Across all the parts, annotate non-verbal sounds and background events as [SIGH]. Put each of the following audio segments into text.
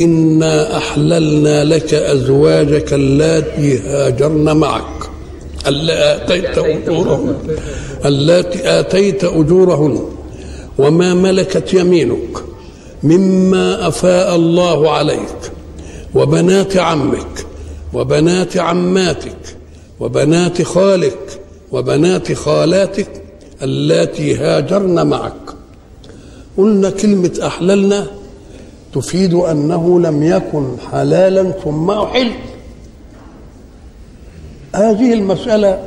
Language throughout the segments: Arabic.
إنا أحللنا لك أزواجك اللاتي هاجرن معك. آتيت أجورهن. اللاتي آتيت أجورهن. وما ملكت يمينك. مما أفاء الله عليك. وبنات عمك. وبنات عماتك. وبنات خالك. وبنات خالاتك. اللاتي هاجرن معك. قلنا كلمة أحللنا. تفيد أنه لم يكن حلالا ثم أحل. هذه المسألة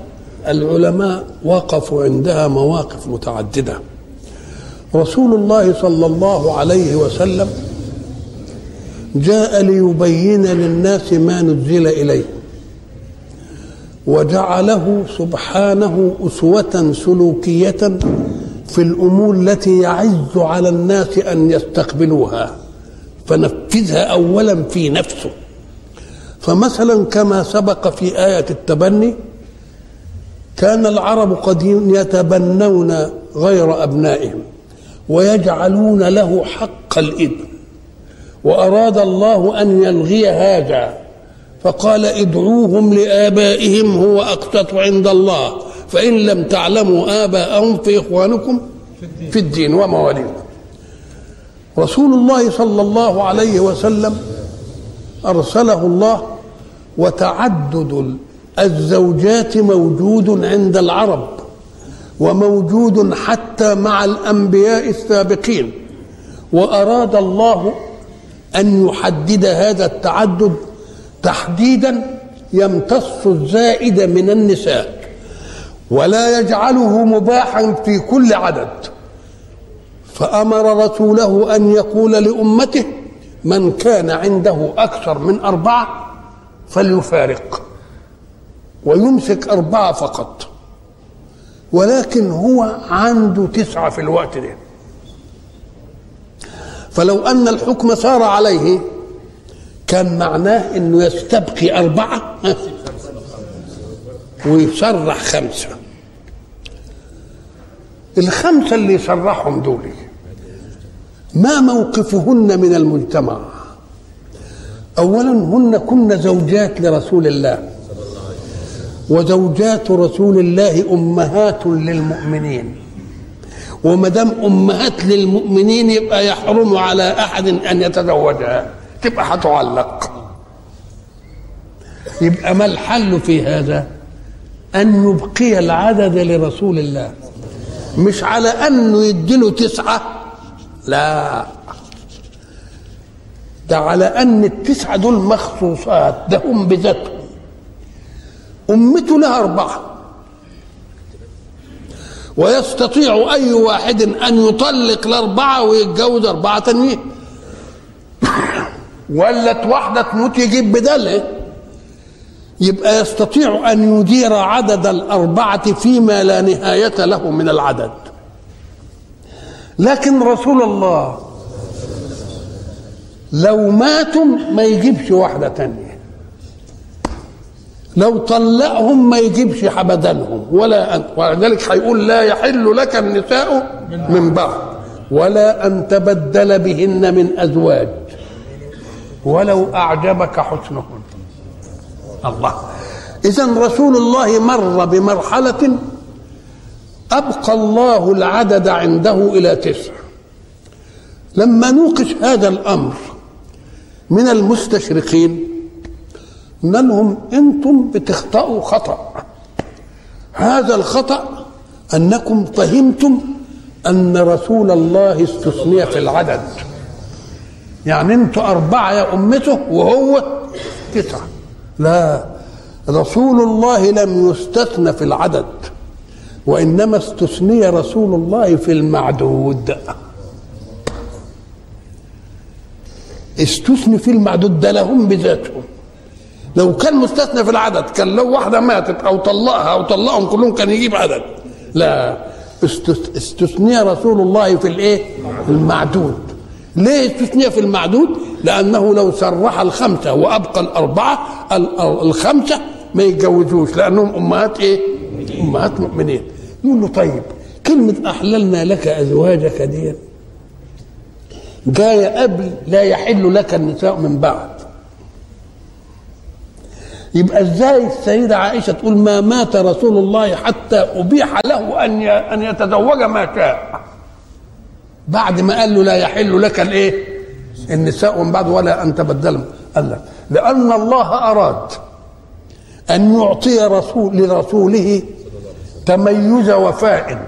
العلماء وقفوا عندها مواقف متعددة. رسول الله صلى الله عليه وسلم جاء ليبين للناس ما نزل إليه وجعله سبحانه أسوة سلوكية في الأمور التي يعز على الناس أن يستقبلوها. فنفذها أولا في نفسه. فمثلا كما سبق في آية التبني كان العرب قد يتبنون غير أبنائهم ويجعلون له حق الإبن وأراد الله أن يلغي هذا. فقال ادعوهم لآبائهم هو أقسط عند الله فإن لم تعلموا آباءهم فإخوانكم في الدين ومواليكم. رسول الله صلى الله عليه وسلم أرسله الله وتعدد الزوجات موجود عند العرب وموجود حتى مع الأنبياء السابقين وأراد الله أن يحدد هذا التعدد تحديدا يمتص الزائد من النساء ولا يجعله مباحا في كل عدد فأمر رسوله أن يقول لأمته من كان عنده أكثر من أربعة فليفارق ويمسك أربعة فقط ولكن هو عنده تسعة في الوقت ده. فلو أن الحكم سار عليه كان معناه إنه يستبقي أربعة ويصرح خمسة. الخمسة اللي يصرحهم دول ما موقفهن من المجتمع؟ اولا هن كن زوجات لرسول الله. وزوجات رسول الله أمهات للمؤمنين. وما دام أمهات للمؤمنين يبقى يحرم على أحد أن يتزوجها. تبقى هتعلق. يبقى ما الحل في هذا؟ أن يبقي العدد لرسول الله. مش على انه يديله تسعة لا. ده على أن التسعه دول مخصوصات ده هم بذاتهم. أمته لها أربعة. ويستطيع أي واحد أن يطلق الأربعة ويتجوز أربعة تانيين. ولت واحدة تموت يجيب بدلها يبقى يستطيع أن يدير عدد الأربعة فيما لا نهاية له من العدد. لكن رسول الله لو ماتوا ما يجيبش واحدة تانية. لو طلقهم ما يجيبش بدلهم ولا أن ولذلك هيقول لا يحل لك النساء من بعد ولا أن تبدل بهن من أزواج. ولو أعجبك حسنهن. الله. اذا رسول الله مر بمرحلة أبقى الله العدد عنده إلى تسع. لما نوقش هذا الأمر من المستشرقين قلنا لهم أنتم بتخطئوا خطأ. هذا الخطأ أنكم فهمتم أن رسول الله استثني في العدد. يعني أنتوا أربعة يا أمته وهو تسعة. لا رسول الله لم يستثنى في العدد. وإنما استثني رسول الله في المعدود. استثني في المعدود ده لهم بذاتهم. لو كان مستثنى في العدد كان لو واحدة ماتت أو طلقها أو طلقهم كلهم كان يجيب عدد. لا استث- استثني رسول الله في الإيه؟ المعدود. ليه استثني في المعدود؟ لأنه لو سرح الخمسة وأبقى الأربعة ال- ال- الخمسة ما يتجوزوش لأنهم إيه أمهات مؤمنين يقول له طيب كلمة أحللنا لك أزواجك دي جاية قبل لا يحل لك النساء من بعد. يبقى إزاي السيدة عائشة تقول ما مات رسول الله حتى أبيح له أن أن يتزوج ما شاء؟ بعد ما قال له لا يحل لك الإيه؟ النساء من بعد ولا أن تبدلهم قال لك لأن الله أراد أن يعطي رسول لرسوله تميز وفاء.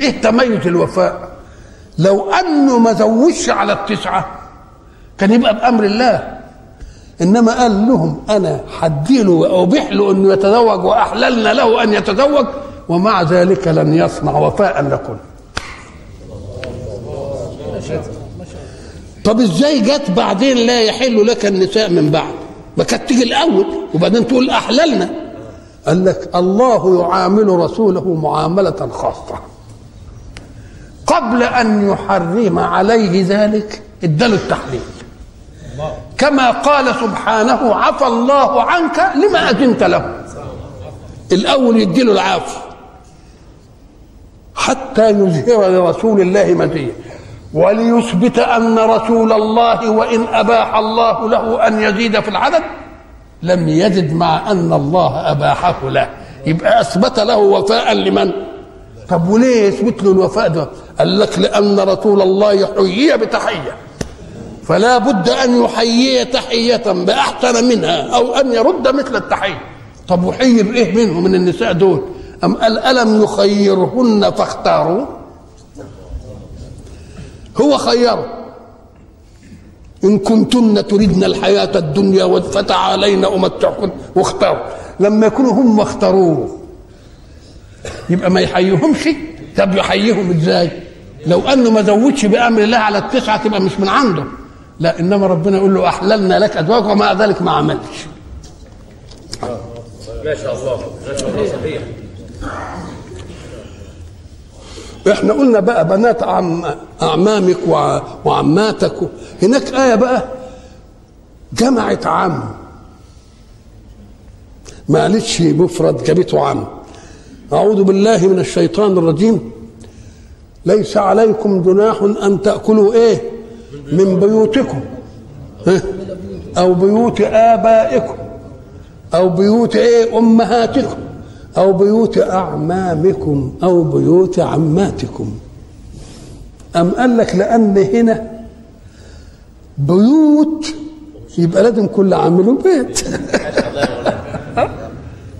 إيه تميز الوفاء؟ لو انه ما زوجش على التسعة كان يبقى بأمر الله. إنما قال لهم أنا حديله وأبيح له انه يتزوج وأحللنا له أن يتزوج ومع ذلك لن يصنع وفاء لكم. طب إزاي جت بعدين لا يحل لك النساء من بعد؟ ما كانت تيجي الأول وبعدين تقول أحللنا. قال لك الله يعامل رسوله معاملة خاصة. قبل أن يحرم عليه ذلك اداله التحليل. كما قال سبحانه عفى الله عنك لما أذنت له. الأول يديله العفو حتى يظهر لرسول الله مزيه وليثبت أن رسول الله وإن أباح الله له أن يزيد في العدد. لم يزد مع أن الله أباحه له. يبقى أثبت له وفاء لمن؟ طب وليه يثبت له الوفاء ده؟ قال لك لأن رسول الله يحيي بتحية. فلا بد أن يحيي تحية بأحسن منها أو أن يرد مثل التحية. طب وحي بايه منهم من النساء دول؟ أم قال ألم يخيرهن فاختاروا؟ هو خيره. إن كنتن تردن الحياة الدنيا فتعالين أمتعكن واختاروا. لما يكونوا هم اختاروه يبقى ما يحييهمش طب يحييهم إزاي؟ لو أنه ما زودش بأمر الله على التسعة تبقى مش من عنده. لا إنما ربنا يقول له أحللنا لك ازواج ومع ذلك ما عملش ما شاء الله. ما شاء الله. صحيح. إحنا قلنا بقى بنات عم أعمامك وع- وعماتك هناك آية بقى جمعت عم. معلش مفرد جابته عم. أعوذ بالله من الشيطان الرجيم. ليس عليكم جناح أن تأكلوا إيه؟ من بيوتكم؟ أو بيوت آبائكم. أو بيوت إيه؟ أمهاتكم. أو بيوت أعمامكم أو بيوت عماتكم. أم قال لك لأن هنا بيوت يبقى لازم كل عم له بيت. [LAUGHS]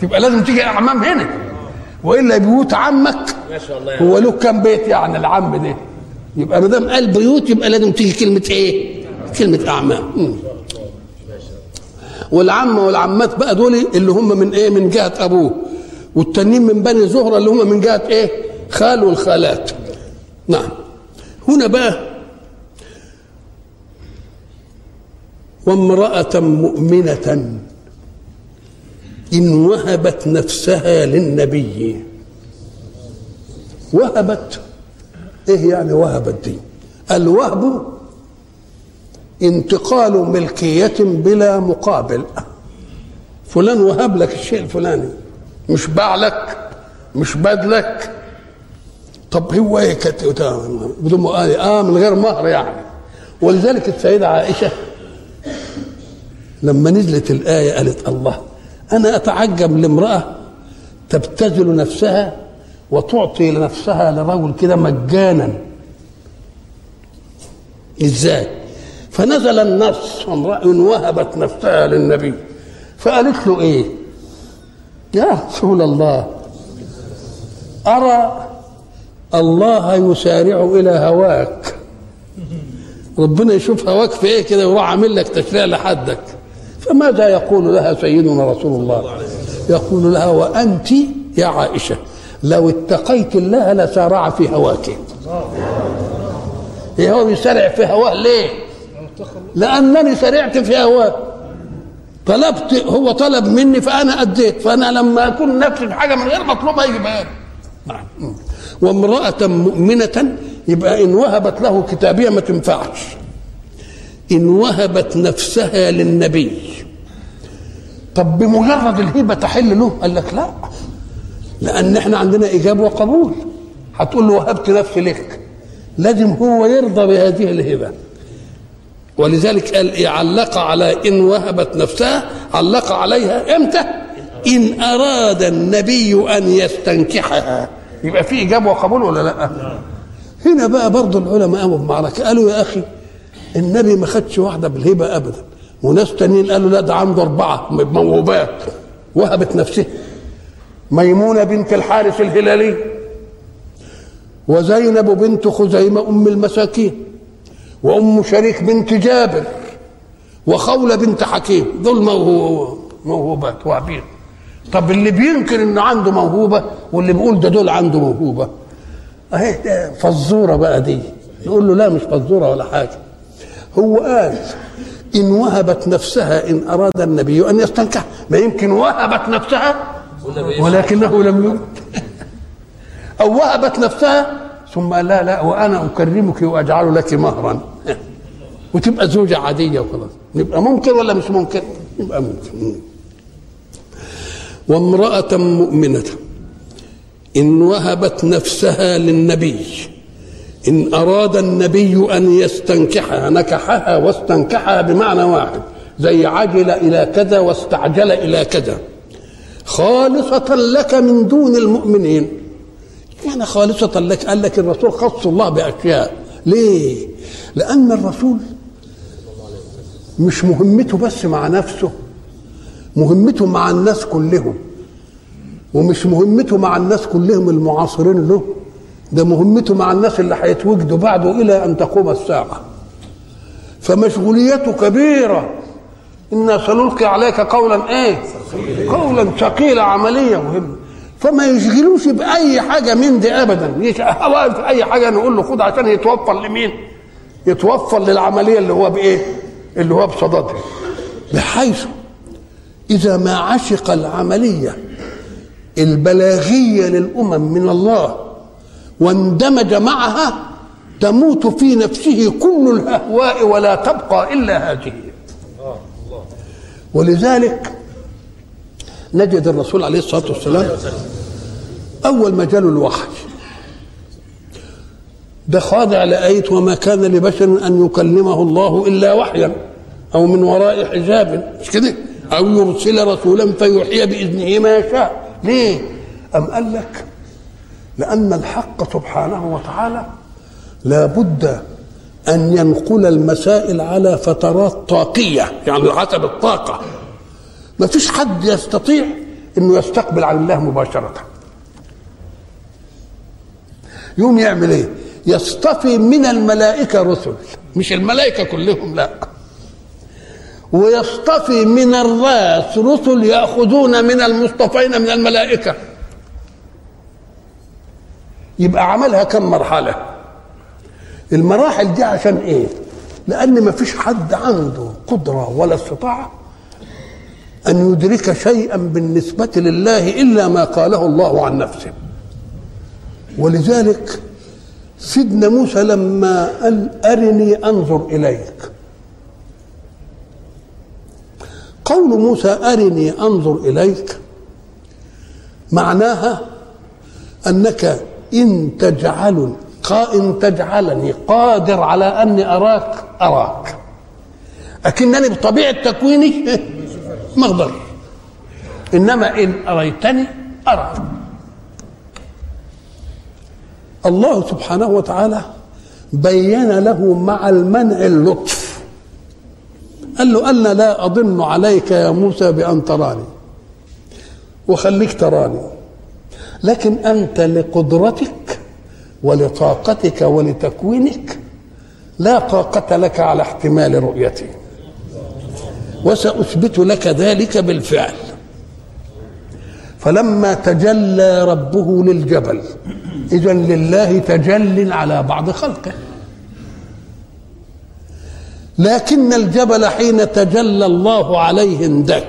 يبقى لازم تيجي أعمام هنا. وإلا بيوت عمك هو له كم بيت يعني العم ده؟ يبقى ما دام قال بيوت يبقى لازم تيجي كلمة إيه؟ كلمة أعمام. مم. والعم والعمات بقى دول اللي هم من إيه؟ من جهة أبوه. والتانيين من بني زهرة اللي هم من جهة إيه؟ خال والخالات. نعم. هنا بقى وامرأة مؤمنة إن وهبت نفسها للنبي. وهبت. إيه يعني وهبت دي؟ الوهب انتقال ملكية بلا مقابل. فلان وهب لك الشيء الفلاني. مش باع لك مش بدلك. طب هو إيه كانت بدون مقابل آه من غير مهر يعني. ولذلك السيدة عائشة لما نزلت الآية قالت الله أنا أتعجب لامرأة تبتذل نفسها وتعطي لنفسها لرجل كده مجانا. إزاي؟ فنزل النص امرأة وهبت نفسها للنبي. فقالت له إيه؟ يا رسول الله أرى الله يسارع إلى هواك. ربنا يشوف هواك في إيه كده ويروح عامل لك تشريع لحدك. فماذا يقول لها سيدنا رسول الله؟ يقول لها وأنت يا عائشة لو اتقيت الله لسارع في هواك. إيه هو بيسارع في هواه ليه؟ لأنني سرعت في هواه طلبت هو طلب مني فأنا أديت. فأنا لما أكون نفسي في حاجة من غير مطلوبها يجيبها لي نعم. وامرأة مؤمنة يبقى إن وهبت له كتابية ما تنفعش. إن وهبت نفسها للنبي. طب بمجرد الهبه تحل له؟ قال لك لا. لأن إحنا عندنا ايجاب وقبول. هتقول له وهبت نفسي لك. لازم هو يرضى بهذه الهبه ولذلك قال إيه علق على إن وهبت نفسها علق عليها إمتى؟ إن أراد النبي أن يستنكحها. يبقى في ايجاب وقبول ولا لأ؟ هنا بقى برضه العلماء قاموا بمعركة. قالوا يا أخي النبي ما خدش واحدة بالهبة ابدا. وناس تانيين قالوا لا ده عنده أربعة موهوبات وهبت نفسها. ميمونة بنت الحارث الهلالي وزينب بنت خزيمة أم المساكين. وأم شريك بنت جابر وخولة بنت حكيم. دول موهو موهوبات وعبيد طب اللي بينكر إنه عنده موهوبة واللي بيقول ده دول عنده موهوبة. أهي فزورة بقى دي. نقول له لا مش فزورة ولا حاجة. هو قال إن وهبت نفسها إن أراد النبي أن يستنكح. ما يمكن وهبت نفسها ولكنه لم يرد أو وهبت نفسها ثم قال لا لا وأنا أكرمك وأجعل لك مهرا. [LAUGHS] وتبقى زوجة عادية وخلاص. يبقى ممكن ولا مش ممكن؟ يبقى ممكن وامرأة مؤمنة. إن وهبت نفسها للنبي. إن أراد النبي أن يستنكحها نكحها واستنكحها بمعنى واحد. زي عجل إلى كذا واستعجل إلى كذا. خالصة لك من دون المؤمنين. يعني خالصة لك قال لك الرسول خص الله بأشياء. ليه؟ لأن الرسول مش مهمته بس مع نفسه مهمته مع الناس كلهم ومش مهمته مع الناس كلهم المعاصرين له ده مهمته مع الناس اللي هيتوجدوا بعده إلى أن تقوم الساعة. فمشغوليته كبيرة. أنا سنلقي عليك قولا إيه؟ قولا ثقيلا عمليه مهمة. فما يشغلوش بأي حاجة من دي ابدا. واقف في أي حاجة نقول له خد عشان يتوفر لمين؟ يتوفر للعملية اللي هو بإيه؟ اللي هو بصددها بحيث إذا ما عشق العملية البلاغية للأمم من الله واندمج معها تموت في نفسه كل الأهواء ولا تبقى إلا هذه. ولذلك نجد الرسول عليه الصلاة والسلام أول ما جاله الوحي. ده خاضع لآية وما كان لبشر أن يكلمه الله إلا وحيا أو من وراء حجاب. مش كده؟ أو يرسل رسولا فيوحي بإذنه ما يشاء. ليه؟ أم قال لك لأن الحق سبحانه وتعالى لا بد أن ينقل المسائل على فترات طاقية يعني حسب الطاقة. ما فيش حد يستطيع أنه يستقبل على الله مباشرة. يوم يعمل إيه؟ يصطفي من الملائكة رسل. مش الملائكة كلهم لا. ويصطفي من الرأس رسل يأخذون من المصطفين من الملائكة. يبقى عملها كم مرحلة؟ المراحل دي عشان إيه؟ لأن ما فيش حد عنده قدرة ولا استطاعة أن يدرك شيئا بالنسبة لله إلا ما قاله الله عن نفسه. ولذلك سيدنا موسى لما قال أرني أنظر إليك. قول موسى أرني أنظر إليك معناها أنك إن تجعل إن تجعلني قادر على أني أراك أراك. لكنني بطبيعة تكويني [LAUGHS] ما أقدر إنما إن أريتني أراك الله سبحانه وتعالى بين له مع المنع اللطف. قال له أنا لا أضن عليك يا موسى بأن تراني. وخليك تراني. لكن أنت لقدرتك ولطاقتك ولتكوينك لا طاقة لك على احتمال رؤيتي. وسأثبت لك ذلك بالفعل. فلما تجلى ربه للجبل إذا لله تجل على بعض خلقه. لكن الجبل حين تجلى الله عليه اندك.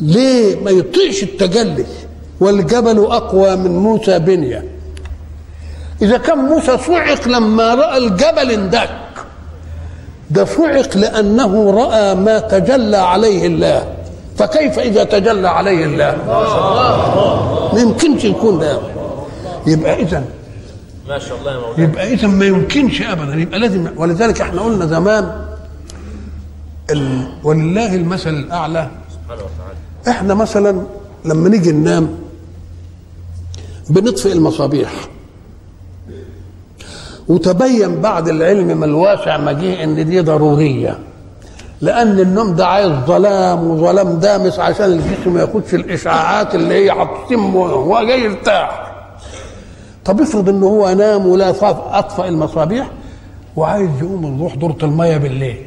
ليه ما يطيعش التجلي؟ والجبل أقوى من موسى بنية. إذا كان موسى صعق لما رأى الجبل اندك. ده صعق لأنه رأى ما تجلى عليه الله. فكيف إذا تجلى عليه الله؟ ما يمكنش يكون ده. يبقى اذا ما شاء الله يا مولانا. يبقى اذا ما يمكنش ابدا. يبقى لازم. ولذلك إحنا قلنا زمان ال... ولله المثل الأعلى. سبحانه وتعالى. إحنا مثلا لما نيجي ننام بنطفئ المصابيح. وتبين بعد العلم ما الواسع جه إن دي ضرورية. لأن النوم ده عايز ظلام وظلام دامس عشان الجسم ما ياخدش الإشعاعات اللي هي هتسم وهو جاي يرتاح. طب افرض ان هو نام ولا أطفأ المصابيح وعايز يقوم يروح دورة المية بالليل.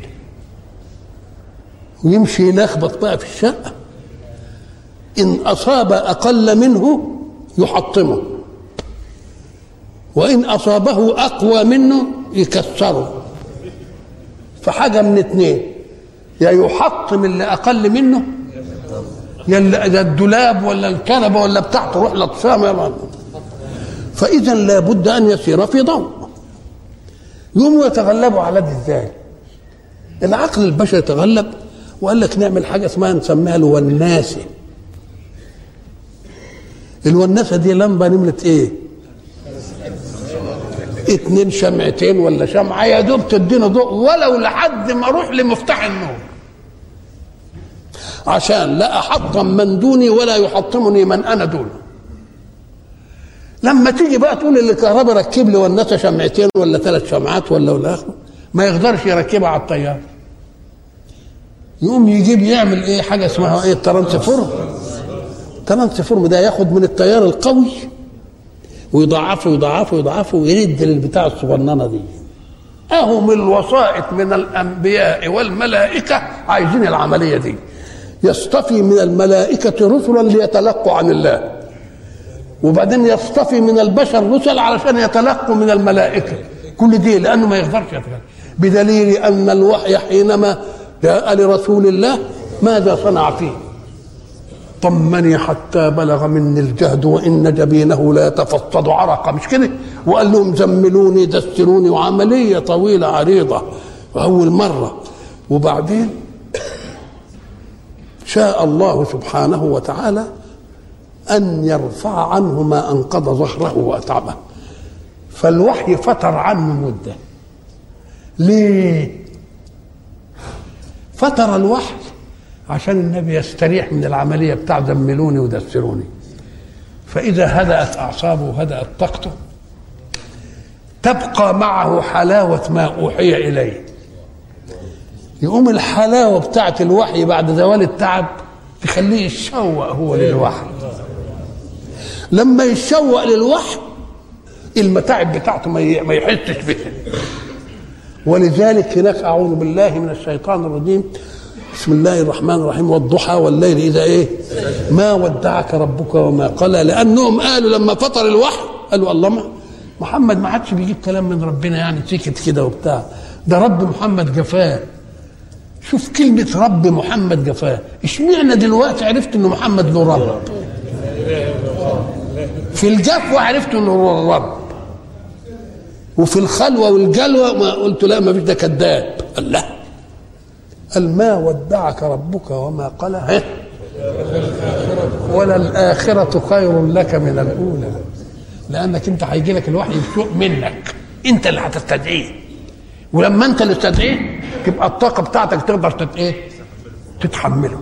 ويمشي يلخبط بقى في الشقة. إن أصاب أقل منه يحطمه. وإن أصابه أقوى منه يكسره فحاجة من اتنين يا يحطم اللي أقل منه يا يا الدولاب ولا الكنبة ولا بتاع تروح لطشامة يلا. فإذا لابد أن يسير في ضوء يقوموا يتغلبوا على ده إزاي؟ العقل البشري تغلب وقال لك نعمل حاجة اسمها نسميها الوناسة الوناسة دي لمبة نمره إيه؟ اتنين شمعتين ولا شمعة يا دوب تدينا ضوء ولو لحد ما أروح لمفتاح النور. عشان لا أحطم من دوني ولا يحطمني من أنا دونه. لما تيجي بقى تقول اللي كهرباء ركب لي وناسه شمعتين ولا ثلاث شمعات ولا ولا ما يقدرش يركبها على الطيار يقوم يجيب يعمل إيه؟ حاجة اسمها إيه؟ ال transform ال transform ده ياخد من التيار القوي ويضاعفه يضاعفه يضاعفه ويرد للبتاع الصغننة دي. اهو من الوسائط من الأنبياء والملائكة عايزين العملية دي. يصطفي من الملائكة رسلا ليتلقوا عن الله. وبعدين يصطفي من البشر رسل علشان يتلقوا من الملائكة. كل دي لأنه ما يقدرش يتكلم بدليل أن الوحي حينما جاء لرسول الله ماذا صنع فيه؟ طمني حتى بلغ مني الجهد وإن جبينه لا يتفضل عرقا. مش كده؟ وقال لهم زملوني دستروني وعملية طويلة عريضة واول مرة. وبعدين شاء الله سبحانه وتعالى أن يرفع عنه ما أنقض ظهره وأتعبه. فالوحي فتر عنه مدة. ليه؟ فتر الوحي عشان النبي يستريح من العملية بتاع زملوني ودسروني. فإذا هدأت أعصابه وهدأت طاقته تبقى معه حلاوة ما أوحي إليه. يقوم الحلاوة بتاعت الوحي بعد زوال التعب تخليه يتشوق هو للوحي. لما يتشوق للوحي المتاعب بتاعته ما يحسش بها ولذلك هناك أعوذ بالله من الشيطان الرجيم بسم الله الرحمن الرحيم والضحى والليل إذا إيه؟ ما ودعك ربك وما قلى لأنهم قالوا لما فطر الوحي قالوا الله ما محمد ما عادش بيجيب كلام من ربنا يعني سكت كده وبتاع. ده رب محمد جفاه. شوف كلمة رب محمد جفاه. اشمعنى دلوقتي عرفت ان محمد له رب؟ في الجفوة عرفت إنه هو الرب. وفي الخلوة والجلوة ما قلت لا ما فيش ده كذاب. قال لا. قال ما ودعك ربك وما قلى الآخرة خير لك من الأولى. لأنك أنت هيجي لك الوحي بسوء منك. أنت اللي هتستدعيه. ولما أنت اللي تستدعيه تبقى الطاقة بتاعتك تقدر إيه؟ تتحمله.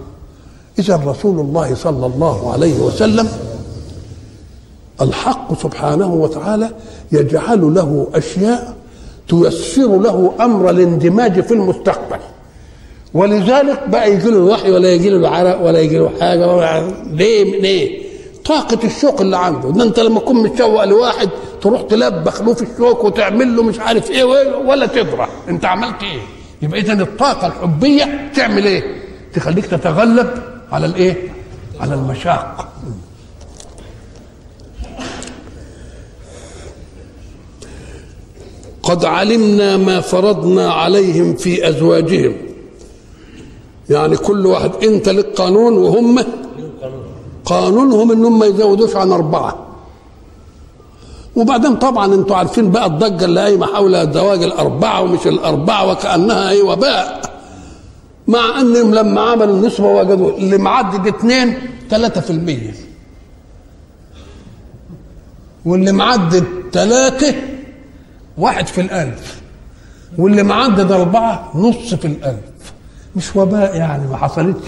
إذا رسول الله صلى الله عليه وسلم الحق سبحانه وتعالى يجعل له أشياء تيسر له أمر الاندماج في المستقبل. ولذلك بقى يجي له الوحي ولا يجي له العرق ولا يجي له حاجة ولا ليه ليه؟ طاقة الشوق اللي عنده ده أنت لما تكون متشوق لواحد تروح تلبخ له في الشوك وتعمل له مش عارف إيه ولا تضرع أنت عملت إيه؟ يبقى اذا الطاقة الحبية تعمل إيه؟ تخليك تتغلب على الإيه؟ على المشاق قد علمنا ما فرضنا عليهم في أزواجهم يعني كل واحد انت لك قانون وهم قانونهم انهم ما يزودوش عن أربعة. وبعدين طبعا أنتوا عارفين بقى الضجة اللي قايمة حول زواج الأربعة ومش الأربعة وكأنها إيه وباء. مع انهم لما عملوا النسبة وجدوا اللي معدد اثنين 3% واللي معدد ثلاثة واحد في الألف. واللي معدد أربعة نص في الألف. مش وباء يعني ما حصلتش.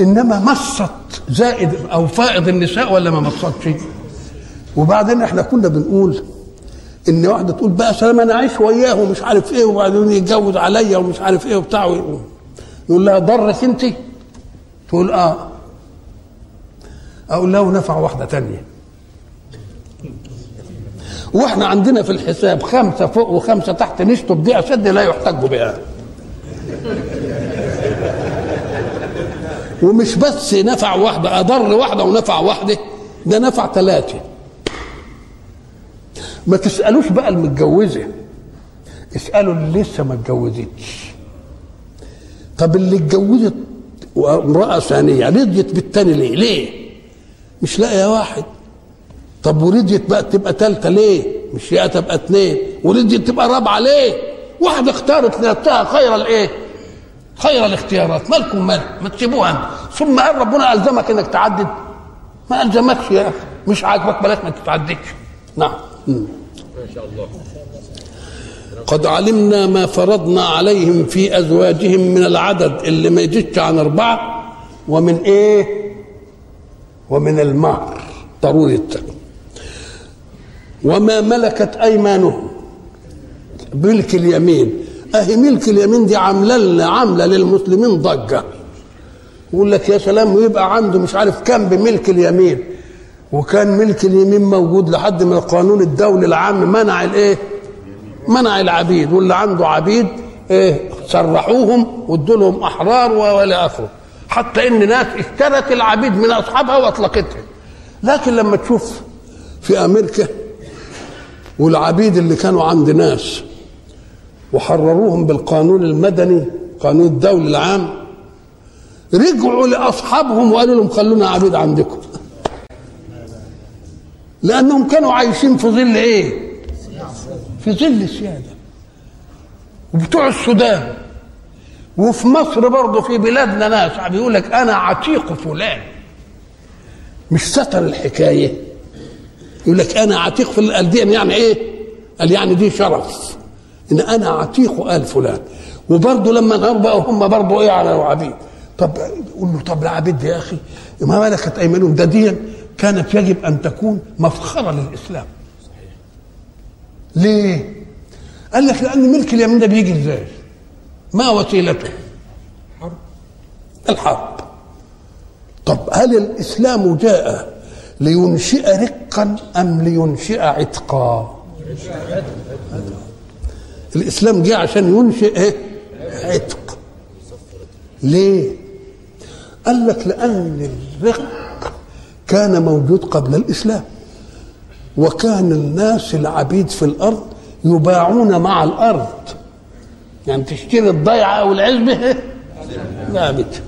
إنما مصت زائد أو فائض النساء ولا ما مصتش وبعدين إحنا كنا بنقول إن واحدة تقول بقى سلام أنا عايش وياه ومش عارف إيه وبعدين يتجوز عليا ومش عارف إيه وبتاع. يقول لها ضرك أنت؟ تقول آه. أقول له نفع واحدة تانية. وإحنا عندنا في الحساب خمسة فوق وخمسة تحت نشطب دي اشد لا يحتج بها. ومش بس نفع واحدة أضر واحدة ونفع واحدة ده نفع ثلاثة ما تسألوش بقى المتجوزة اسألوا اللي لسه ما اتجوزتش طب اللي اتجوزت امراه ثانية رضيت بالتاني ليه؟ ليه؟ مش لاقية واحد طب ورضيت بقى تبقى ثالثه ليه؟ مش لاقية تبقى اثنين ورضيت تبقى رابعة ليه؟ واحدة اختارت لنفسها خير الايه؟ خير الاختيارات مالكم مال ما تسيبوها انت ثم قال ربنا ألزمك إنك تعدد ما ألزمكش يا أخي مش عاجبك بلاش ما تتعددش نعم. ما شاء الله. قد علمنا ما فرضنا عليهم في أزواجهم من العدد اللي ما يزيدش عن أربعة ومن إيه؟ ومن المهر ضروري وما ملكت أيمانهم. ملك اليمين. أهي ملك اليمين دي عاملة لنا عاملة للمسلمين ضجة. يقول لك يا سلام ويبقى عنده مش عارف كم بملك اليمين. وكان ملك اليمين موجود لحد ما القانون الدولي العام منع الإيه؟ منع العبيد. واللي عنده عبيد إيه؟ سرحوهم وادوا لهم احرار وإلى آخره. حتى إن ناس اشترت العبيد من أصحابها واطلقتها لكن لما تشوف في أمريكا والعبيد اللي كانوا عند ناس وحرروهم بالقانون المدني قانون الدولي العام. رجعوا لأصحابهم وقالوا لهم خلونا عبيد عندكم. لأنهم كانوا عايشين في ظل إيه؟ في ظل السياده وبتوع السودان. وفي مصر برضه في بلادنا ناس بيقول لك أنا عتيق فلان. مش ستر الحكاية. يقول لك أنا عتيق في قال دي يعني إيه؟ قال يعني دي شرف. إن أنا عتيق آل فلان وبرضه لما نهار بقى هم برضه إيه على العبيد طب قول له طب العبيد يا أخي ما ملكت أيمانهم ده دي كانت يجب أن تكون مفخرة للإسلام ليه؟ قال لك لأن ملك اليمين ده بيجي إزاي؟ ما وسيلته؟ الحرب طب هل الإسلام جاء لينشئ رقا أم لينشئ عتقا؟ الإسلام جاء عشان ينشئ إيه؟ عتق. ليه؟ قال لك لأن الرق كان موجود قبل الإسلام وكان الناس العبيد في الأرض يباعون مع الأرض. يعني تشتري الضيعة أو العزبه ثابت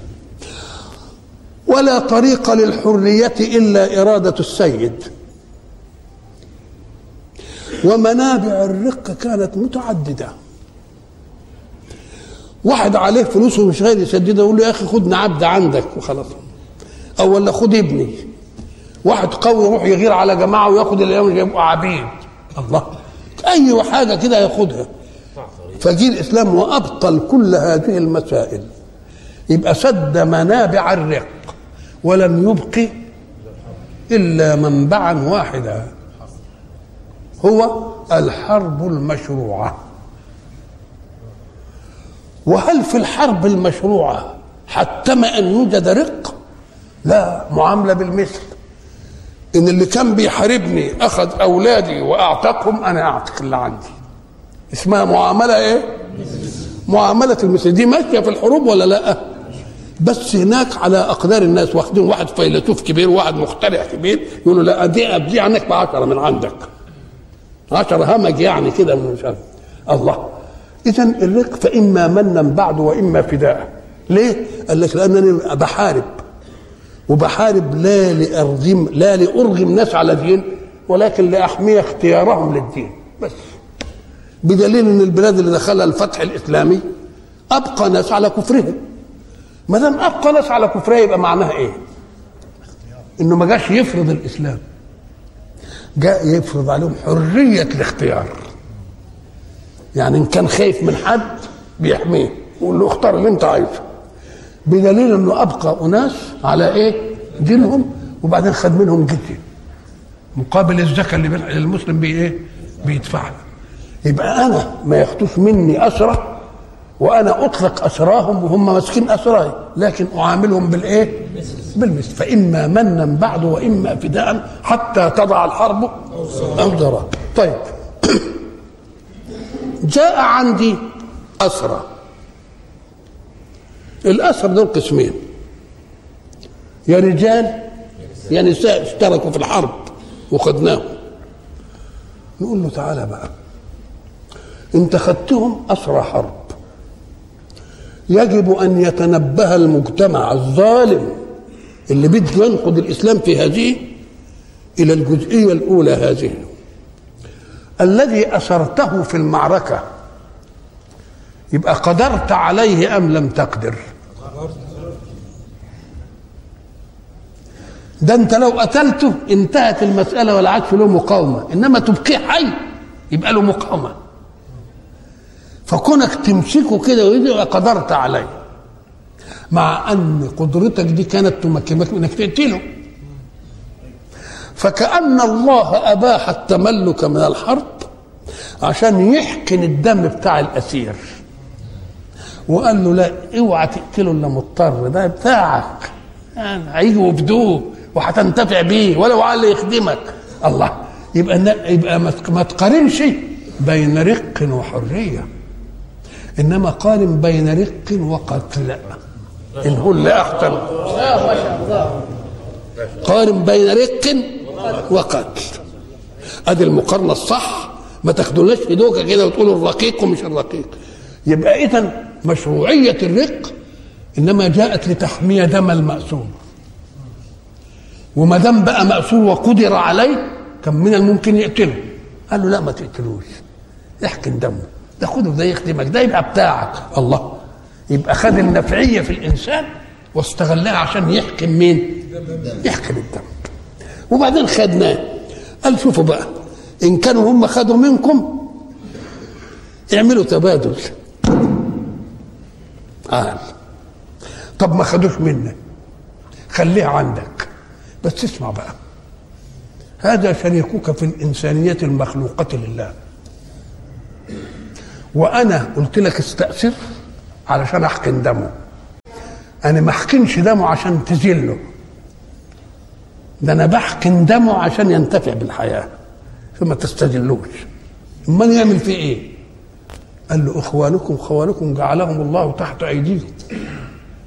ولا طريق للحرية إلا إرادة السيد. ومنابع الرق كانت متعددة. واحد عليه فلوس ومش غير يسددها يقول له يا أخي خدنا عبد عندك وخلاص. أو ولا خد ابني. واحد قوي يروح يغير على جماعة وياخد الأيام يبقوا عبيد. الله. أي حاجة كده ياخدها. فجي الاسلام وأبطل كل هذه المسائل. يبقى سد منابع الرق ولم يبق إلا منبعا واحدا. هو الحرب المشروعة. وهل في الحرب المشروعة حتم أن يوجد رق؟ لا معاملة بالمثل. إن اللي كان بيحاربني أخذ أولادي وأعتقهم أنا أعتق اللي عندي. اسمها معاملة إيه؟ معاملة المثل. دي ماشية في الحروب ولا لا؟ بس هناك على أقدار الناس واخدين واحد فيلسوف كبير وواحد مخترع كبير يقولوا لا دي دي عنك ب 10 من عندك. عشر همج يعني كده من مش عارف الله. اذا الرق فإما منا بعد وإما فداء. ليه؟ قال لك لأنني بحارب. وبحارب لا لارغم لا لأرغم ناس على دين ولكن لأحمي اختيارهم للدين. بس. بدليل إن البلاد اللي دخلها الفتح الإسلامي أبقى ناس على كفرهم. ما دام أبقى ناس على كفرها يبقى معناها إيه؟ إنه ما جاش يفرض الإسلام. جاء يفرض عليهم حرية الاختيار يعني إن كان خايف من حد بيحميه يقول له اختار اللي أنت عايزه بدليل إنه أبقى أناس على إيه؟ دينهم وبعدين خد منهم جزيه مقابل الزكاة اللي المسلم بي إيه؟ بيدفعها يبقى أنا ما ياخدوش مني أسرة وأنا أطلق أسراهم وهم ماسكين أسراي لكن أعاملهم بالإيه؟ بالمثل فإما منا بعد وإما فداء حتى تضع الحرب اوزارها طيب. [COUGHS] جاء عندي أسرى. الأسرى دول قسمين يا رجال يا نساء اشتركوا في الحرب وخدناهم. نقول له تعالى بقى. انت خدتهم أسرى حرب. يجب أن يتنبه المجتمع الظالم اللي بده ينقض الإسلام في هذه إلى الجزئية الأولى هذه. الذي اسرته في المعركة يبقى قدرت عليه أم لم تقدر؟ ده أنت لو قتلته انتهت المسألة ولا عادش له مقاومة. إنما تبقيه حي يبقى له مقاومة. فكونك تمسكه كده ويبقى قدرت عليه. مع أن قدرتك دي كانت تمكنك إنك تقتله. فكأن الله أباح التملك من الحرب عشان يحقن الدم بتاع الأسير. وقال له لا اوعى تقتله إلا مضطر ده بتاعك. يعني هيجوا يفدوه وهتنتفع بيه ولو على يخدمك. الله يبقى يبقى ما تقارنش بين رق وحرية. إنما قارن بين رق وقتل. إن اللي احسن قارن بين رق وقتل. أدي المقارنة الصح. ما تاخدوناش في دوكه كده وتقولوا الرقيق ومش الرقيق. يبقى اذا مشروعية الرق إنما جاءت لتحمية دم المأسور وما دام بقى مأسور وقدر عليه كان من الممكن يقتله. قال له لا ما تقتلوش. احكم دمه. ده خده ده يخدمك ده يبقى بتاعك. الله. يبقى خد النفعية في الإنسان واستغلها عشان يحكم مين؟ يحكم الدم. وبعدين خدناه. قال شوفوا بقى إن كانوا هم خدوا منكم اعملوا تبادل. قال طب ما خدوش منك خليها عندك. بس اسمع بقى هذا شريكك في الإنسانية المخلوقة لله. وأنا قلت لك استأثر علشان أحقن دمه. أنا ما أحقنش دمه عشان تذله. ده أنا بحقن دمه عشان ينتفع بالحياة. فما تستذلوش. أمال يعمل فيه إيه؟ قال له إخوانكم خوانكم جعلهم الله تحت أيديكم.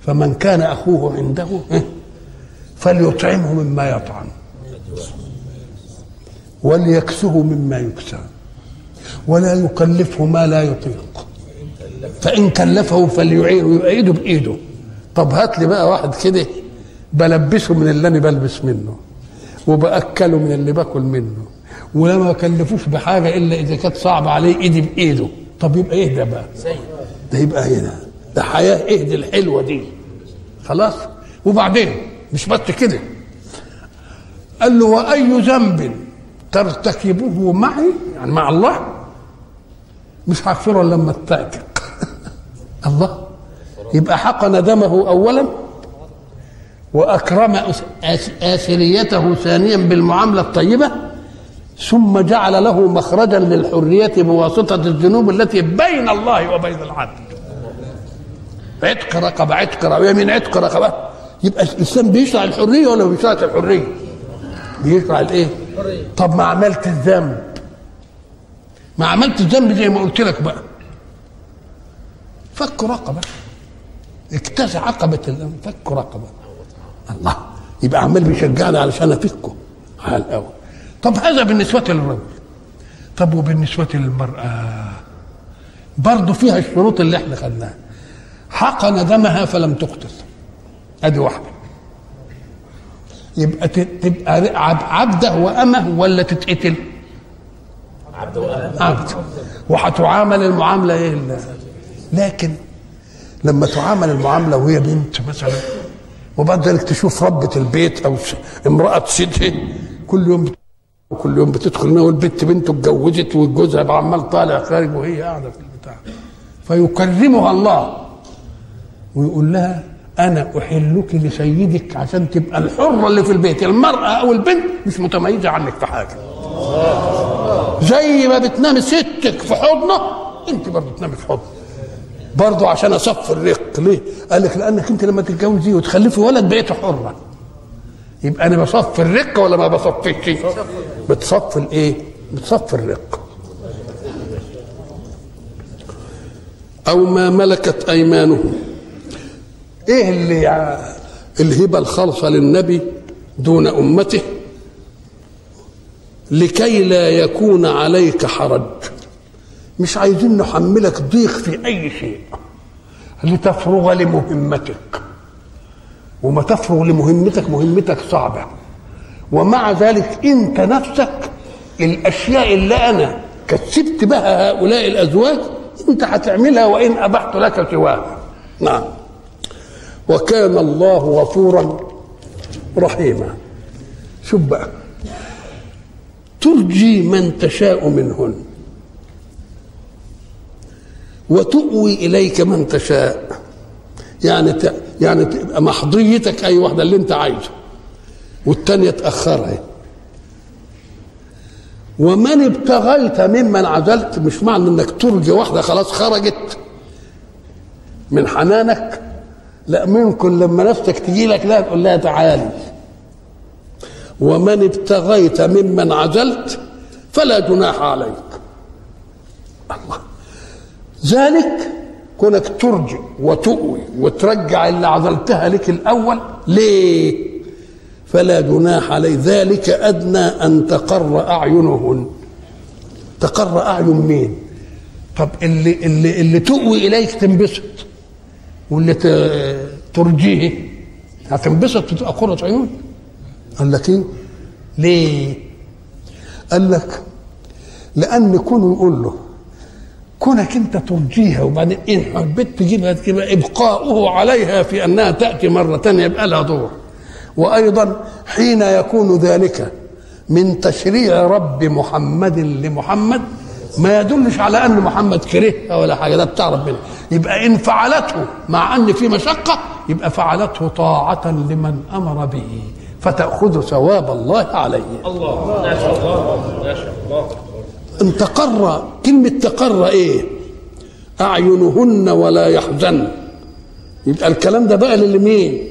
فمن كان أخوه عنده فليطعمه مما يطعم. وليكسه مما يكسى. ولا يكلفه ما لا يطيق. فإن كلفه فليعينه يبقى إيده بإيده. طب هات لي بقى واحد كده بلبسه من اللي أنا بلبس منه وبأكله من اللي باكل منه ولا كلفوش بحاجة إلا إذا كانت صعبة عليه إيدي بإيده. طب يبقى إيه ده بقى؟ ده يبقى هنا ده حياة إيه دي الحلوة دي؟ خلاص؟ وبعدين مش بس كده. قال له وأي ذنب ترتكبه معي يعني مع الله مش هغفره لما اتعتق [LAUGHS] الله. يبقى حقن دمه اولا واكرم اثريته ثانيا بالمعاملة الطيبة ثم جعل له مخرجا للحرية بواسطة الذنوب التي بين الله وبين العبد عتق رقبة عتق رقبة يمين عتق رقبة؟ يبقى الإنسان بيشرع الحرية ولا ما بيشرعش الحرية؟ بيشرع الإيه؟ طب ما عملت الذنب. ما عملت الذنب زي ما قلت لك بقى. فك رقبة. اكتسى عقبه الذنب فك رقبة. الله. يبقى عمال بيشجعني علشان أفكه. على الأول. طب هذا بالنسبة للرجل. طب وبالنسبة للمرأة؟ برضه فيها الشروط اللي إحنا خدناها. حقن دمها فلم تقتل. أدي واحدة. يبقى تبقى عب- عبده وأمه ولا تتقتل؟ عبد وهتعامل المعاملة إيه لكن لما تعامل المعاملة وهي بنت مثلا؟ وبعد ذلك تشوف ربة البيت س- امرأة سيدها كل يوم وكل يوم بتدخل هنا والبنت بنته اتجوزت وجوزها عمال طالع خارج وهي قاعدة في البتاع. فيكرمها الله. ويقول لها أنا أحلك لسيدك عشان تبقى الحرة اللي في البيت. المرأة أو البنت مش متميزة عنك في حاجة. زي ما بتنام ستك في حضنه انت برضه تنامي في حضنه برضه عشان اصفي الرق ليه؟ قال لك لانك انت لما تتجوزي وتخلفي ولد بقيت حره يبقى أنا بصفي الرق ولا ما بصفيش؟ بتصفي الايه؟ بتصفي الرق أو ما ملكت ايمانهم إيه اللي الهبة الخالصة للنبي دون أمته لكي لا يكون عليك حرج. مش عايزين نحملك ضيق في أي شيء. لتفرغ لمهمتك. وما تفرغ لمهمتك مهمتك صعبة. ومع ذلك أنت نفسك الأشياء اللي أنا كسبت بها هؤلاء الأزواج أنت هتعملها وإن أبحت لك سواها. نعم. وكان الله غفورا رحيما. شوف بقى. ترجي من تشاء منهن. وتؤوي إليك من تشاء. يعني ت... يعني تبقى محضيتك أي واحدة اللي أنت عايزه والتانية تأخرها. ومن ابتغيت ممن عزلت مش معنى إنك ترجي واحدة خلاص خرجت. من حنانك؟ لا ممكن لما نفسك تجي لك لا تقول لها تعالي. ومن ابتغيت ممن عزلت فلا جناح عليك. الله. ذلك كونك ترجع وتؤوي وترجع اللي عزلتها لك الأول ليه؟ فلا جناح عليه ذلك أدنى أن تقر أعينهن. تقر أعين مين؟ طب اللي اللي اللي تؤوي إليك تنبسط. واللي ترجيه هتنبسط وتبقى قرة عيون قال لك إيه؟ ليه؟ قال لك لأن كونه يقول له كونك أنت ترجيها وبعدين ان حبيت تجيبها تبقى إبقاؤه عليها في أنها تأتي مرة ثانية يبقى لها دور. وأيضا حين يكون ذلك من تشريع رب محمد لمحمد ما يدلش على أن محمد كرهها ولا حاجة ده بتاع ربنا. يبقى إن فعلته مع أن في مشقة يبقى فعلته طاعة لمن أمر به. فتأخذ ثواب الله عليه. الله ما شاء الله ما شاء الله ان تقر كلمة تقر إيه؟ أعينهن ولا يحزن. يبقى الكلام ده بقى للمين؟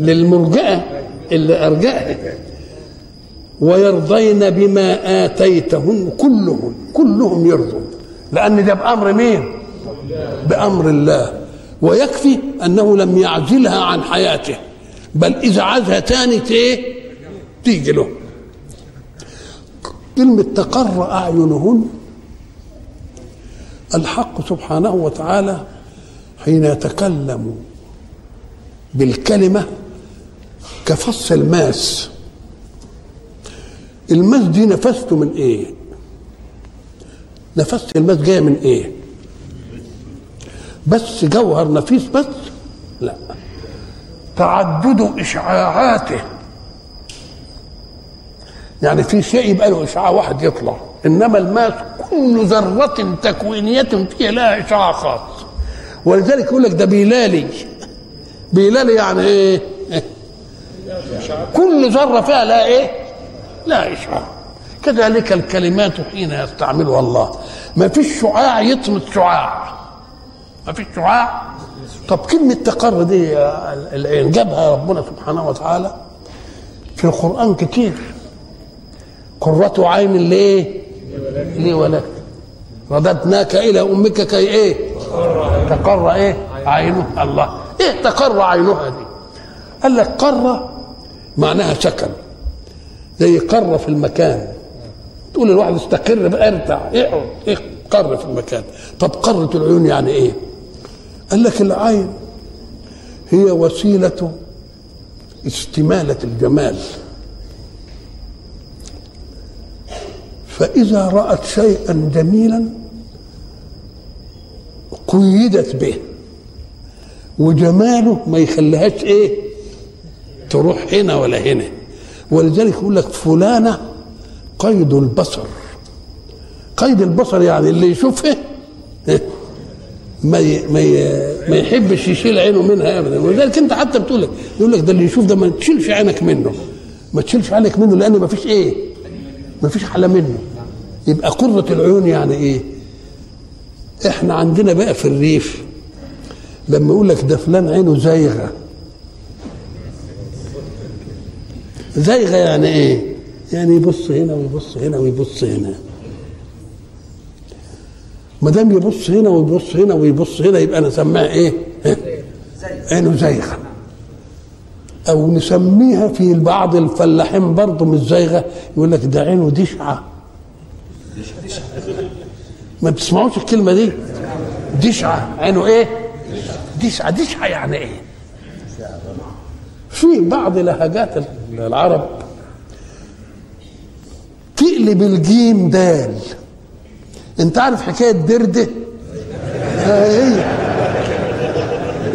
للمرجئة اللي أرجأها ويرضين بما آتيتهن كلهم كلهم يرضوا. لأن ده بأمر مين؟ بأمر الله. ويكفي أنه لم يعزلها عن حياته. بل إذا عازها تاني إيه تيجي له. كلمة تقر أعينهن الحق سبحانه وتعالى حين يتكلم بالكلمة كفص الماس. الماس دي نفاسته من إيه؟ نفاسة الماس جاية من إيه؟ بس جوهر نفيس بس؟ لا. تعدد إشعاعاته. يعني في شيء يبقى له إشعاع واحد يطلع إنما الماس كل ذرة تكوينية فيها لها إشعاع خاص. ولذلك يقول لك ده بيلالي. بيلالي يعني إيه؟ كل ذرة فيها لها إيه؟ لا إشعاع. كذلك الكلمات حين يستعملها الله. ما فيش شعاع يطمس شعاع. ما فيش شعاع طب كلمة تقر دي اللي جابها ربنا سبحانه وتعالى في القرآن كتير. قرة عين ليه؟ ليه ولك. رددناك إلى أمك كي إيه؟ تقر إيه؟ عينها الله. إيه تقر عينها دي؟ قال لك قر معناها سكن زي قر في المكان. تقول الواحد استقر بقى ارتاح اقعد إيه قر في المكان؟ طب قرة العيون يعني إيه؟ قال لك العين هي وسيلة استمالة الجمال. فإذا رأت شيئا جميلا قيدت به وجماله ما يخليهاش إيه؟ تروح هنا ولا هنا. ولذلك يقول لك فلانة قيد البصر. قيد البصر يعني اللي يشوفها ما. ما. ما يحبش يشيل عينه منها ابدا. ولذلك أنت حتى بتقول لك يقول لك ده اللي يشوف ده ما تشيلش عينك منه. ما تشيلش عينك منه لأن ما فيش إيه؟ ما فيش حلا منه. يبقى قرة العيون يعني إيه؟ إحنا عندنا بقى في الريف لما يقول لك ده فلان عينه زايغة. زايغة يعني إيه؟ يعني يبص هنا ويبص هنا ويبص هنا. ما دام يبص هنا ويبص هنا ويبص هنا يبقى نسميها إيه؟ عينه زايغه أو نسميها في بعض الفلاحين برضه مش زايغه يقول لك ده عينه دشعة. ما بتسمعوش الكلمة دي؟ دشعة. عينه إيه؟ دشعة. دشعة يعني إيه؟ في بعض لهجات العرب تقلب الجيم دال. انت عارف حكاية دردة؟ آه هي.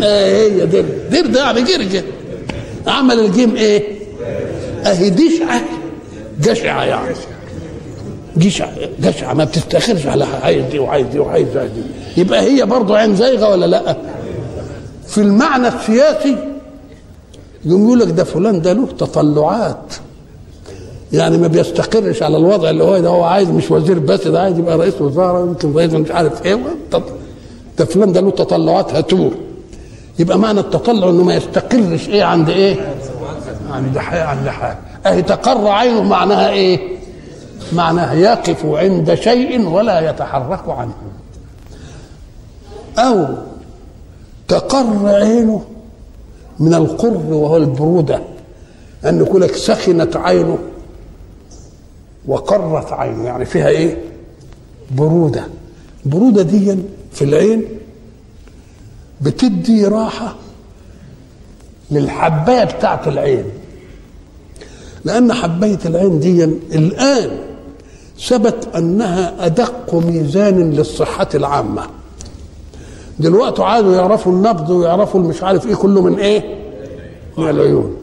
آه هي دردة. دردة يعني جرجة. عمل الجيم إيه؟ اهي دشعة. جشعة يعني. جشعة. جشعة. ما بتستخرش على عايز دي وعايز دي وعايز دي. يبقى هي برضه عين زايغة ولا لأ؟ في المعنى السياسي يقول لك ده فلان ده له تطلعات. يعني ما بيستقرش على الوضع اللي هو ده. هو عايز مش وزير بس ده عايز يبقى رئيس وزاره يمكن رئيس مش عارف إيه. ده فلان ده له تطلعات هتوه يبقى معنى التطلع إنه ما يستقرش إيه عند إيه؟ عند حاجة عند حاجة اهي تقر عينه معناها إيه؟ معناها يقف عند شيء ولا يتحرك عنه. أو تقر عينه من القر وهو البرودة. أن يقول لك سخنت عينه وقرت عينه. يعني فيها إيه؟ برودة. برودة دي في العين بتدي راحة للحباية بتاعت العين. لأن حباية العين دي الآن ثبت أنها أدق ميزان للصحة العامة. دلوقتي عادوا يعرفوا النبض ويعرفوا مش عارف إيه كله من إيه؟ من العيون.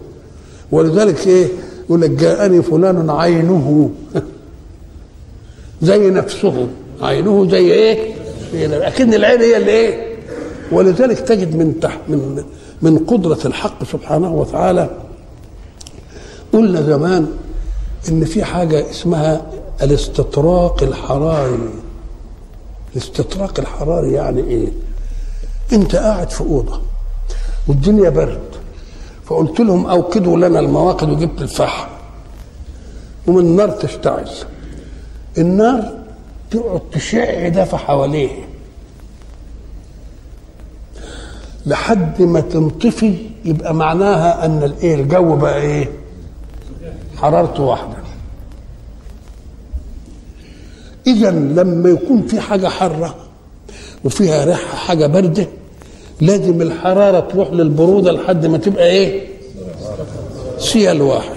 ولذلك إيه؟ يقول لك جاءني فلان عينه. [LAUGHS] زي نفسه. عينه زي إيه؟ أكن العين هي اللي إيه؟ ولذلك تجد من تحت من من قدرة الحق سبحانه وتعالى. قلنا زمان إن في حاجة اسمها الاستطراق الحراري. الاستطراق الحراري يعني إيه؟ أنت قاعد في أوضة والدنيا برد. فقلت لهم أوقدوا لنا المواقد وجبت الفحم. ومن النار تشتعل. النار تقعد تشع دفع حواليه. لحد ما تنطفي يبقى معناها أن الإيه الجو بقى إيه؟ حرارته واحدة. اذا لما يكون في حاجة حارة وفيها ريحة حاجة باردة لازم الحرارة تروح للبرودة لحد ما تبقى إيه؟ سيال واحد.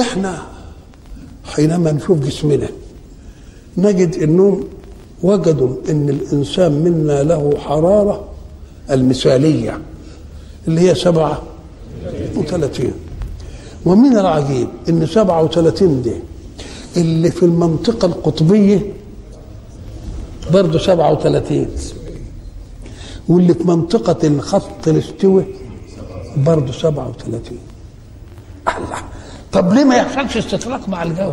إحنا حينما نشوف جسمنا نجد انهم وجدوا إن الإنسان منا له حرارة المثالية اللي هي سبعة وثلاثين. ومن العجيب إن سبعة وثلاثين دي اللي في المنطقة القطبية برضه سبعة وثلاثين. واللي في منطقة الخط الاستوي برضه سبعة وثلاثين. الله. طب ليه ما يحصلش استطراق مع الجو؟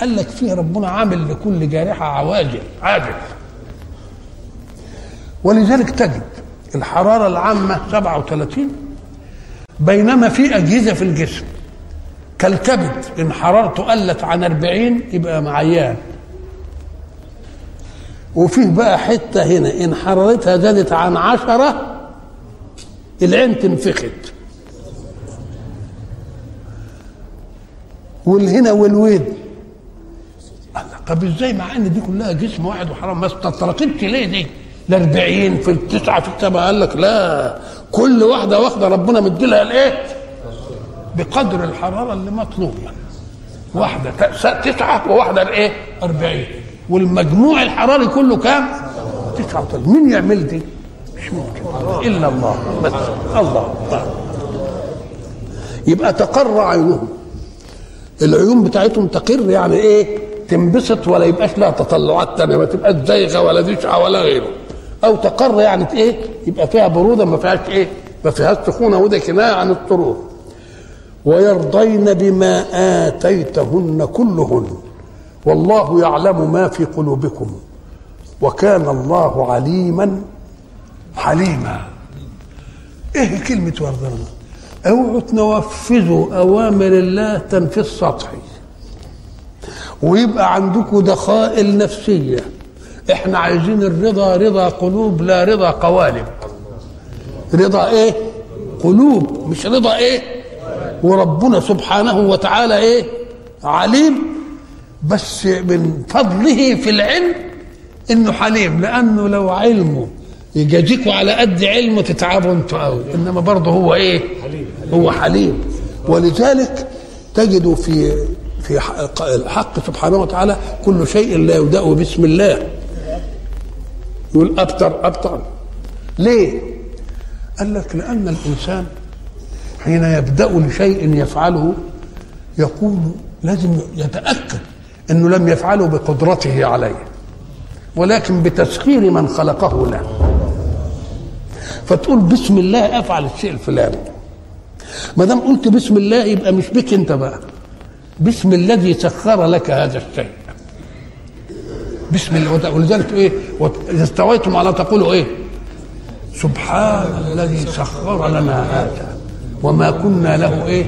قال لك فيه ربنا عامل لكل جارحة عواجل عاجل. ولذلك تجد الحرارة العامة 37 بينما في أجهزة في الجسم كالكبد إن حرارته قلت عن 40 يبقى معيان. وفيه بقى حتة هنا إن حرارتها زادت عن عشرة العين تنفخت. والهنا الله طب إزاي مع إن دي كلها جسم واحد وحرام؟ ما استطرقتش ليه دي؟ ال 40 في التسعة في السبعة. قال لك لا كل واحدة واخدة ربنا مديلها الايه؟ بقدر الحرارة اللي مطلوبه واحدة ت- تسعة وواحدة الايه؟ 40 والمجموع الحراري كله كام؟ 39 مين يعمل دي؟ مش ممكن. إلا الله. بس. الله. طيب. يبقى تقر عينهم. العيون بتاعتهم تقر يعني إيه؟ تنبسط ولا يبقاش لها تطلعات تانية ما تبقاش زيغة ولا دشعه ولا غيره. أو تقر يعني إيه؟ يبقى فيها برودة ما فيهاش إيه؟ ما فيهاش سخونة وده كنايه عن السرور ويرضين بما آتيتهن كلهن. والله يعلم ما في قلوبكم وكان الله عليما حليما. إيه كلمة يرضين اوعوا تنفذوا أوامر الله تنفيذ سطحي ويبقى عندكم دخائل نفسية. إحنا عايزين الرضا رضا قلوب لا رضا قوالب. رضا إيه؟ قلوب مش رضا إيه؟ وربنا سبحانه وتعالى إيه؟ عليم. بس من فضله في العلم إنه حليم لأنه لو علمه يجازيكوا على قد علمه تتعبوا أنتوا قوي إنما برضه هو إيه؟ هو حليم. ولذلك تجد في في حق- الحق سبحانه وتعالى كل شيء لا يبدأ بسم الله. يقول أبتر ابتر ليه؟ قال لك لأن الإنسان حين يبدأ لشيء يفعله يقول لازم يتأكد. إنه لم يفعله بقدرته عليه ولكن بتسخير من خلقه له. فتقول بسم الله أفعل الشيء الفلاني. ما دام قلت بسم الله يبقى مش بك أنت بقى. باسم الذي سخر لك هذا الشيء. بسم الله ولذلك إيه؟ إذا استويتم على تقولوا إيه؟ سبحان الذي سخر لنا هذا وما كنا له إيه.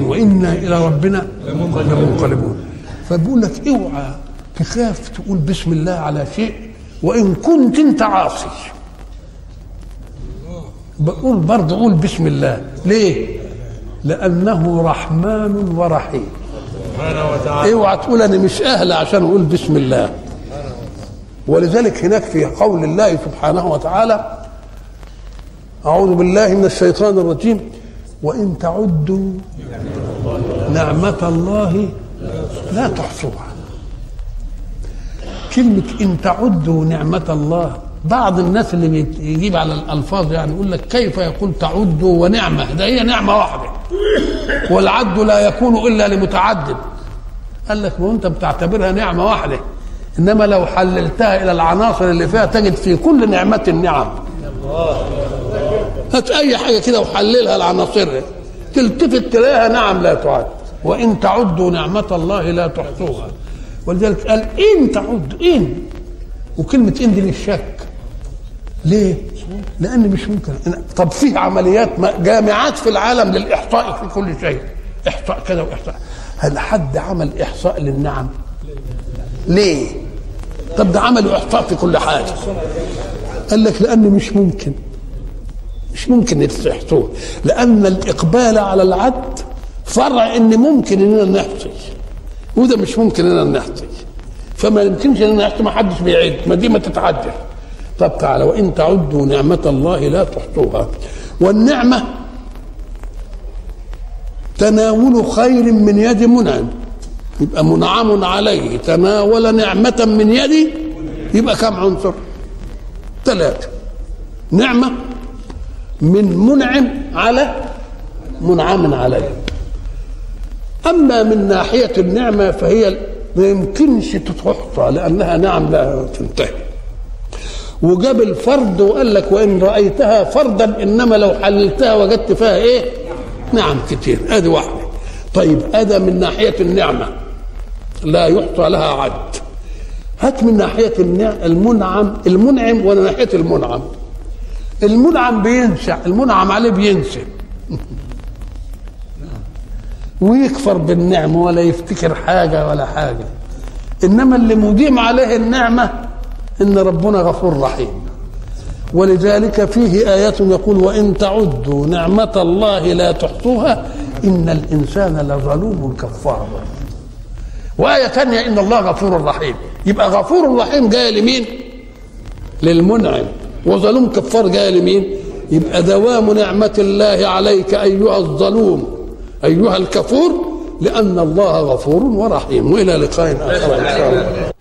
وإنا إلى ربنا لمنقلبون. فبيقول لك اوعى تخاف تقول بسم الله على شيء وإن كنت أنت عاصي. بقول برضه قول بسم الله. ليه؟ لأنه رحمن ورحيم. اوعى تقول أنا مش أهل عشان أقول بسم الله. ولذلك هناك في قول الله سبحانه وتعالى أعوذ بالله من الشيطان الرجيم. وإن تعدوا نعمة الله لا تحصوها كلمة إن تعدوا نعمة الله بعض الناس اللي بيت- يجيب على الألفاظ يعني يقول لك كيف يقول تعدوا ونعمة؟ ده هي نعمة واحدة. والعد لا يكون إلا لمتعدد. قال لك ما انت بتعتبرها نعمة واحدة. إنما لو حللتها إلى العناصر اللي فيها تجد في كل نعمة النعم هات أي حاجة كده وحللها لعناصرها تلتفت تلاقيها نعم لا تعد. وإن تعدوا نعمة الله لا تحصوها. ولذلك قال إن تعدوا إن. وكلمة إن دي للشك ليه؟ لأن مش ممكن. طب في عمليات جامعات في العالم للإحصاء في كل شيء. إحصاء كذا وإحصاء. هل حد عمل إحصاء للنعم؟ ليه؟ طب ده عملوا إحصاء في كل حاجة. قال لك لأن مش ممكن. مش ممكن يحصوه لأن الإقبال على العد فرع إن ممكن إننا نحصي وده مش ممكن إننا نحصي فما يمكنش إننا نحصي ما حدش بيعد ما دي ما تتعدل. طب تعالى وإن تعدوا نعمة الله لا تحصوها. والنعمة تناول خير من يد منعم. يبقى منعم عليه. تناول نعمة من يدي يبقى كم عنصر؟ ثلاثة. نعمة من منعم على منعم عليه. أما من ناحية النعمة فهي ما يمكنش تتحصى لأنها نعم لا تنتهي. وجاب الفرد وقال لك وإن رأيتها فردا إنما لو حللتها وجدت فيها إيه؟ نعم كتير. ادي واحدة. طيب ادى من ناحية النعمة. لا يحصى لها عد. هات من ناحية المنعم المنعم ولا ناحية المنعم. المنعم بينسى المنعم عليه بينسى. ويكفر بالنعمة ولا يفتكر حاجة ولا حاجة. إنما اللي مديم عليه النعمة إن ربنا غفور رحيم. ولذلك فيه آيات يقول وإن تعدوا نعمة الله لا تحصوها إن الإنسان لظلوم كفار. وآية ثانية إن الله غفور رحيم. يبقى غفور رحيم جاي لمين؟ للمنعم. وظلوم كفار جاي لمين؟ يبقى دوام نعمة الله عليك أيها الظلوم. أيها الكفور لأن الله غفور ورحيم. وإلى لقاء آخر إن شاء الله.